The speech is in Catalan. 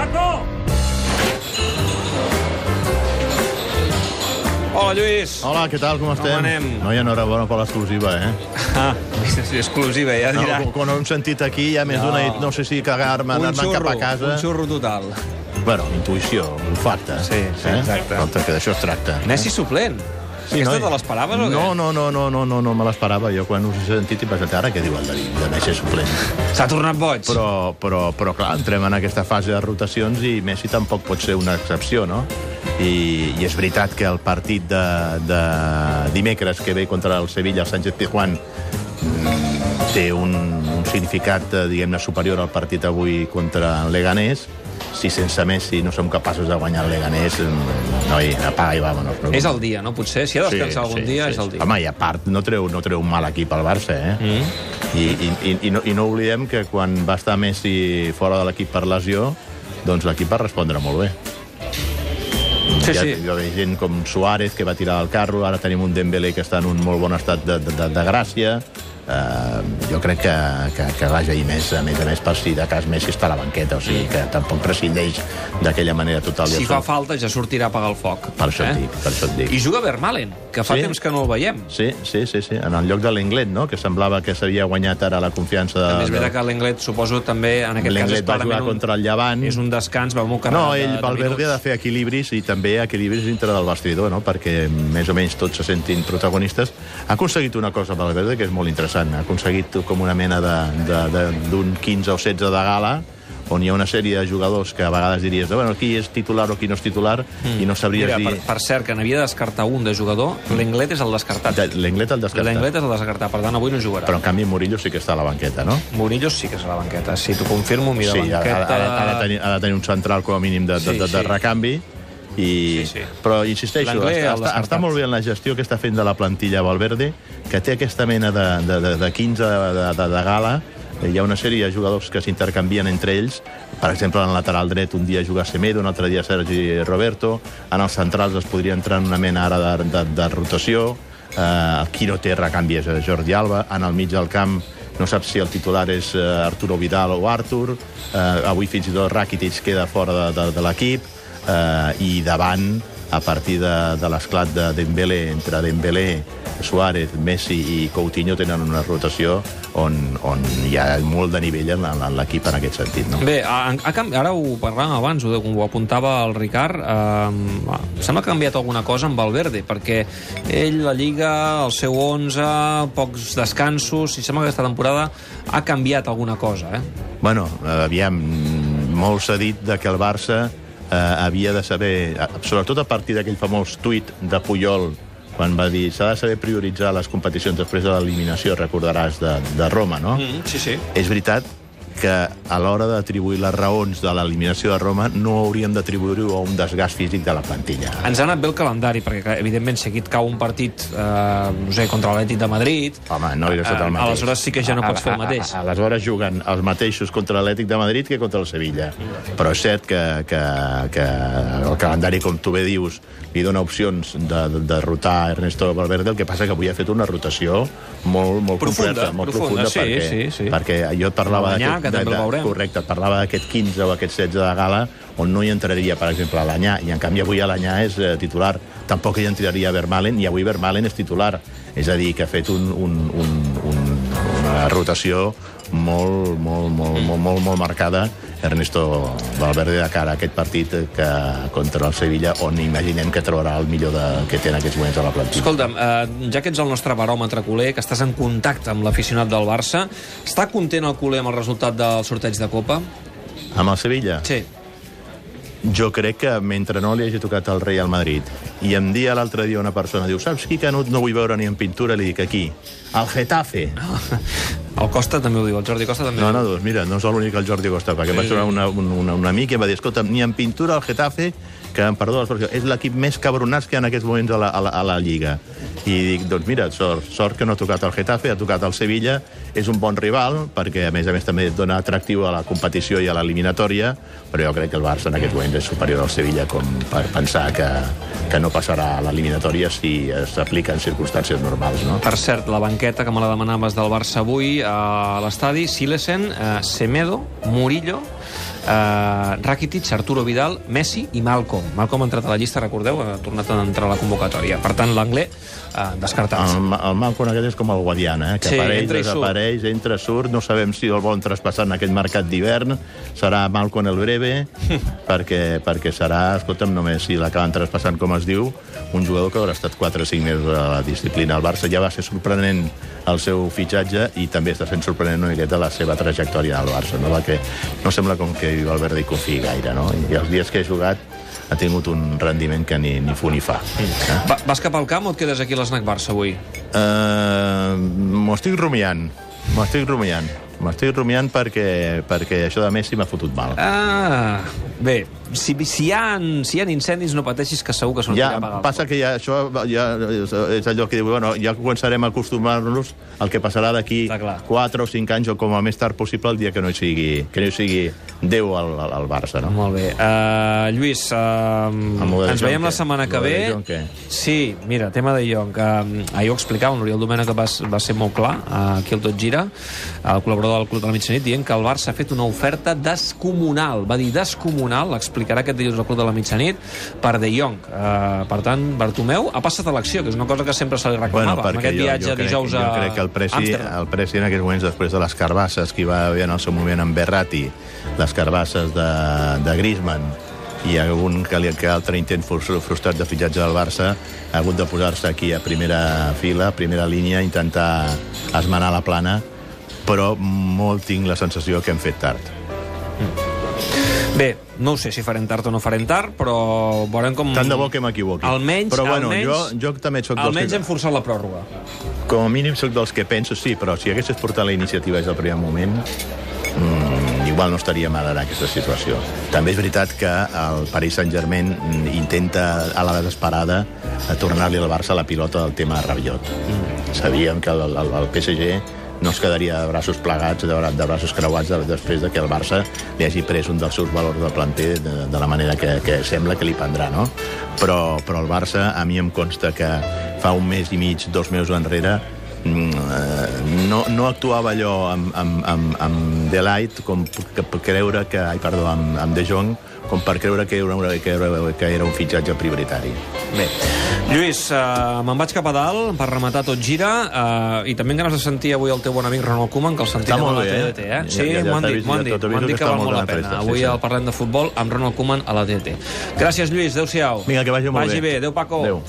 Paco! Hola, Lluís. Hola, què tal, com estem? anem? No, ja enhorabona per l'exclusiva, eh? Ah, exclusiva, ja No, dirà. quan ho hem sentit aquí, ja més No. d'una dit, no sé si cagar-me, un anar-me'n cap a casa... un xurro total. Bueno, intuïció, olfacte. Sí, sí, exacte. Escolta, que d'això es tracta. Messi suplent. Sí, Aquesta noi. te l'esperaves o què? No, no, no, no, no, no, no me l'esperava. Jo quan us he sentit he pensat, ara què diu el David, de Messi suplent? S'ha tornat boig. Però, però, però clar, entrem en aquesta fase de rotacions i Messi tampoc pot ser una excepció, no? I, i és veritat que el partit de, de dimecres que ve contra el Sevilla, el Sánchez Pizjuán, mm, té un, un significat, eh, diguem-ne, superior al partit avui contra el Leganés. Si sense Messi no som capaços de guanyar el Leganés, mm, noi, apaga i vámonos. No? És el dia, no? Potser, si ha de descansar algun dia, és el dia. Home, i a part, no treu, no treu un mal equip al Barça, eh? Mm. I, i, i, i, no, I no oblidem que quan va estar Messi fora de l'equip per lesió, doncs l'equip va respondre molt bé. Sí, hi, ha, sí. hi ha gent com Suárez, que va tirar el carro, ara tenim un Dembélé que està en un molt bon estat de, de, de, de gràcia. Uh, jo crec que, que, que vaja i més, a més a més per si de cas Messi està a la banqueta, o sigui que tampoc prescindeix d'aquella manera total. Si fa falta, ja sortirà a apagar el foc. Per això et dic, per això et dic. I juga Vermalen, que fa Sí. temps que no el veiem. Sí, sí, sí, sí, en el lloc de l'Englet, no? que semblava que s'havia guanyat ara la confiança de... També és veritat que l'Englet, suposo, també, en aquest cas, és L'Englet va jugar un, contra el Llevant. és un descans, va molt No, ell, de, de Valverde, ha de fer equilibris i també equilibris dintre del vestidor, no? perquè més o menys tots se sentin protagonistes. Ha aconseguit una cosa, Valverde, que és molt interessant. Ha aconseguit com una mena de- de- de- d'un 15 o 16 de gala, on hi ha una sèrie de jugadors que a vegades diries bueno, qui és titular o qui no és titular, i no sabries Mira, dir... per, per cert, que n'havia de descartar un de jugador, l'Englet és el descartat. De- L'Englet el descartat. L'Englet és el descartat, per tant, avui no jugarà. Però, en canvi, Murillo sí que està a la banqueta, no? Murillo sí que és a la banqueta, sí, t'ho confirmo, mira, sí, banqueta... ha, ha, ha, de tenir, ha de tenir un central com a mínim de, de, Sí, de, de sí. recanvi i, Sí, sí. però insisteixo, està, està, està molt bé en la gestió que està fent de la plantilla Valverde, que té aquesta mena de, de, de, de 15 de, de, de gala, hi ha una sèrie de jugadors que s'intercanvien entre ells, per exemple, en lateral dret un dia juga Semedo, un altre dia Sergi Roberto, en els centrals es podria entrar en una mena ara de, de, de rotació, eh, qui no té recanvi és Jordi Alba, en el mig del camp no saps si el titular és eh, Arturo Vidal o Artur, eh, avui fins i tot Rakitic queda fora de, de, de l'equip, eh, i davant, a partir de, de l'esclat de Dembélé, entre Dembélé, Suárez, Messi i Coutinho tenen una rotació on, on hi ha molt de nivell en, en l'equip en aquest sentit. No? Bé, ha, canvi- ara ho parlàvem abans, ho, ho apuntava el Ricard, eh, sembla que ha canviat alguna cosa amb Valverde, perquè ell, la Lliga, el seu 11, pocs descansos, i sembla que aquesta temporada ha canviat alguna cosa, eh? Bueno, eh, aviam, molt s'ha dit de que el Barça eh, havia de saber, eh, sobretot a partir d'aquell famós tuit de Puyol, quan va dir s'ha de saber prioritzar les competicions després de l'eliminació, recordaràs, de, de Roma, no? Mm, sí, sí. És veritat que a l'hora d'atribuir les raons de l'eliminació de Roma no hauríem d'atribuir-ho a un desgast físic de la plantilla. Ens ha anat bé el calendari, perquè, evidentment, si aquí et cau un partit, eh, no sé, contra l'Atlètic de Madrid... Home, no hauria estat el eh, mateix. Aleshores sí que ja no pots fer el mateix. A, a, a, aleshores juguen els mateixos contra l'Atlètic de Madrid que contra el Sevilla. Però és cert que, que, que el calendari, com tu bé dius, li dona opcions de, de, de rotar Ernesto Valverde, el que passa que avui ha fet una rotació molt, molt Profunda, completa, molt profunda, profunda, sí, perquè, sí, sí. perquè jo et parlava d'aquest- que també el veurem. correcte, et parlava d'aquest 15 o aquest 16 de gala on no hi entraria, per exemple, l'Anyà, i en canvi avui l'Anyà és eh, titular. Tampoc hi entraria Vermalen, i avui Vermalen és titular. És a dir, que ha fet un, un, un, un, una rotació molt, molt, molt, molt, molt, molt marcada Ernesto Valverde de cara a aquest partit que contra el Sevilla on imaginem que trobarà el millor de, que té en aquests moments a la plantilla. Escolta'm, eh, ja que ets el nostre baròmetre culer, que estàs en contacte amb l'aficionat del Barça, està content el culer amb el resultat del sorteig de Copa? Amb el Sevilla? Sí. Jo crec que mentre no li hagi tocat el rei al Madrid i em dia l'altre dia una persona, diu, saps qui Canut no vull veure ni en pintura? Li dic, aquí. El Getafe. El Costa també ho diu, el Jordi Costa també No, no, doncs mira, no és l'únic el Jordi Costa, perquè sí. va ser una, un, una, un amic i va dir, escolta, ni en pintura el Getafe, que, em perdó l'expressió, és l'equip més cabronats que hi ha en aquests moments a la, a la, a la Lliga. I dic, doncs mira, sort, sort que no ha tocat el Getafe, ha tocat el Sevilla, és un bon rival, perquè a més a més també dona atractiu a la competició i a l'eliminatòria, però jo crec que el Barça en aquest moment és superior al Sevilla com per pensar que, que no passarà a l'eliminatòria si s'aplica en circumstàncies normals, no? Per cert, la banqueta que me la demanaves del Barça avui a l'estadi, Silesen, eh, Semedo, Murillo, Uh, Rakitic, Arturo Vidal, Messi i Malcolm. Malcolm ha entrat a la llista, recordeu, ha tornat a entrar a la convocatòria. Per tant, l'anglès uh, descartat. El, el Malcom aquest és com el Guadiana, eh? que Sí, apareix, entra i surt. desapareix, entra, surt, no sabem si el volen traspassar en aquest mercat d'hivern, serà Malcom el breve, perquè, perquè serà, escolta'm, només si l'acaben traspassant com es diu, un jugador que haurà estat 4 o 5 mesos a la disciplina. El Barça ja va ser sorprenent el seu fitxatge i també està sent sorprenent una miqueta la seva trajectòria al Barça, no? perquè no sembla com que Valverde hi confiï gaire, no? I els dies que he jugat ha tingut un rendiment que ni, ni fu ni fa. Eh? Va, vas cap al camp o et quedes aquí a l'Snac Barça avui? Uh, M'ho estic rumiant. M'ho estic rumiant. M'estic rumiant perquè, perquè això de Messi m'ha fotut mal. Ah, bé, si, si, hi ha, si hi ha incendis no pateixis que segur que sortirà Ja, a apagar el passa que ja, això ja, és, és allò que diu, bueno, ja començarem a acostumar-nos al que passarà d'aquí Està clar. 4 o 5 anys o com a més tard possible el dia que no hi sigui, que no hi sigui Déu al, al, al Barça, no? Molt bé. Uh, Lluís, uh, ens veiem la setmana que ve. Sí, mira, tema de Jong. Uh, ahir ho explicava, l'Oriol Domènech va, va ser molt clar, uh, aquí al Tot Gira, el col·laborador del Club de la Mitjanit, dient que el Barça ha fet una oferta descomunal. Va dir descomunal, l'explicarà aquest dilluns al Club de la Mitjanit, per De Jong. Uh, per tant, Bartomeu ha passat a l'acció, que és una cosa que sempre se li reclamava. amb aquest viatge crec, dijous jo a crec que el Pressi, Amsterdam. el Pressi en aquells moments, després de les carbasses que hi va haver en el seu moment amb Berrati, les carbasses de, de Griezmann, i algun que, li- que altre intent frus- frustrat de fitxatge del Barça ha hagut de posar-se aquí a primera fila, a primera línia, intentar esmenar la plana, però molt tinc la sensació que hem fet tard. Bé, no ho sé si farem tard o no farem tard, però veurem com... Tant de bo que m'equivoqui. Almenys, Però bueno, almenys, jo, jo també soc dels almenys que... hem forçat la pròrroga. Com a mínim sóc dels que penso, sí, però si haguessis portat la iniciativa des del primer moment, mm, igual no estaríem ara en aquesta situació. També és veritat que el Paris Saint-Germain mm, intenta, a la desesperada, tornar-li al Barça la pilota del tema Rabiot. Mm. Sabíem que el, el, el PSG no es quedaria de braços plegats, de, de braços creuats de, després de que el Barça li hagi pres un dels seus valors de planter de, de la manera que, que sembla que li prendrà, no? Però, però el Barça, a mi em consta que fa un mes i mig, dos mesos enrere, mm, eh, no, no actuava allò amb, amb, amb, amb Delight com per creure que... Ai, perdó, amb, amb De Jong, com per creure que era, que, era, que era un fitxatge prioritari. Bé. Lluís, uh, me'n vaig cap a dalt per rematar tot gira uh, i també ganes de sentir avui el teu bon amic Ronald Koeman, que el sentirem molt a la eh? TDT. Eh? Ja- Sí, ja- ja m'ho han dit, m'ho han dit, m'ho han dit que val molt la pena. Avui sí. el parlem de futbol amb Ronald Koeman a la TDT. Gràcies, Lluís, adeu-siau. Vinga, que vagi molt vagi bé. bé. Adéu, Paco. Adéu.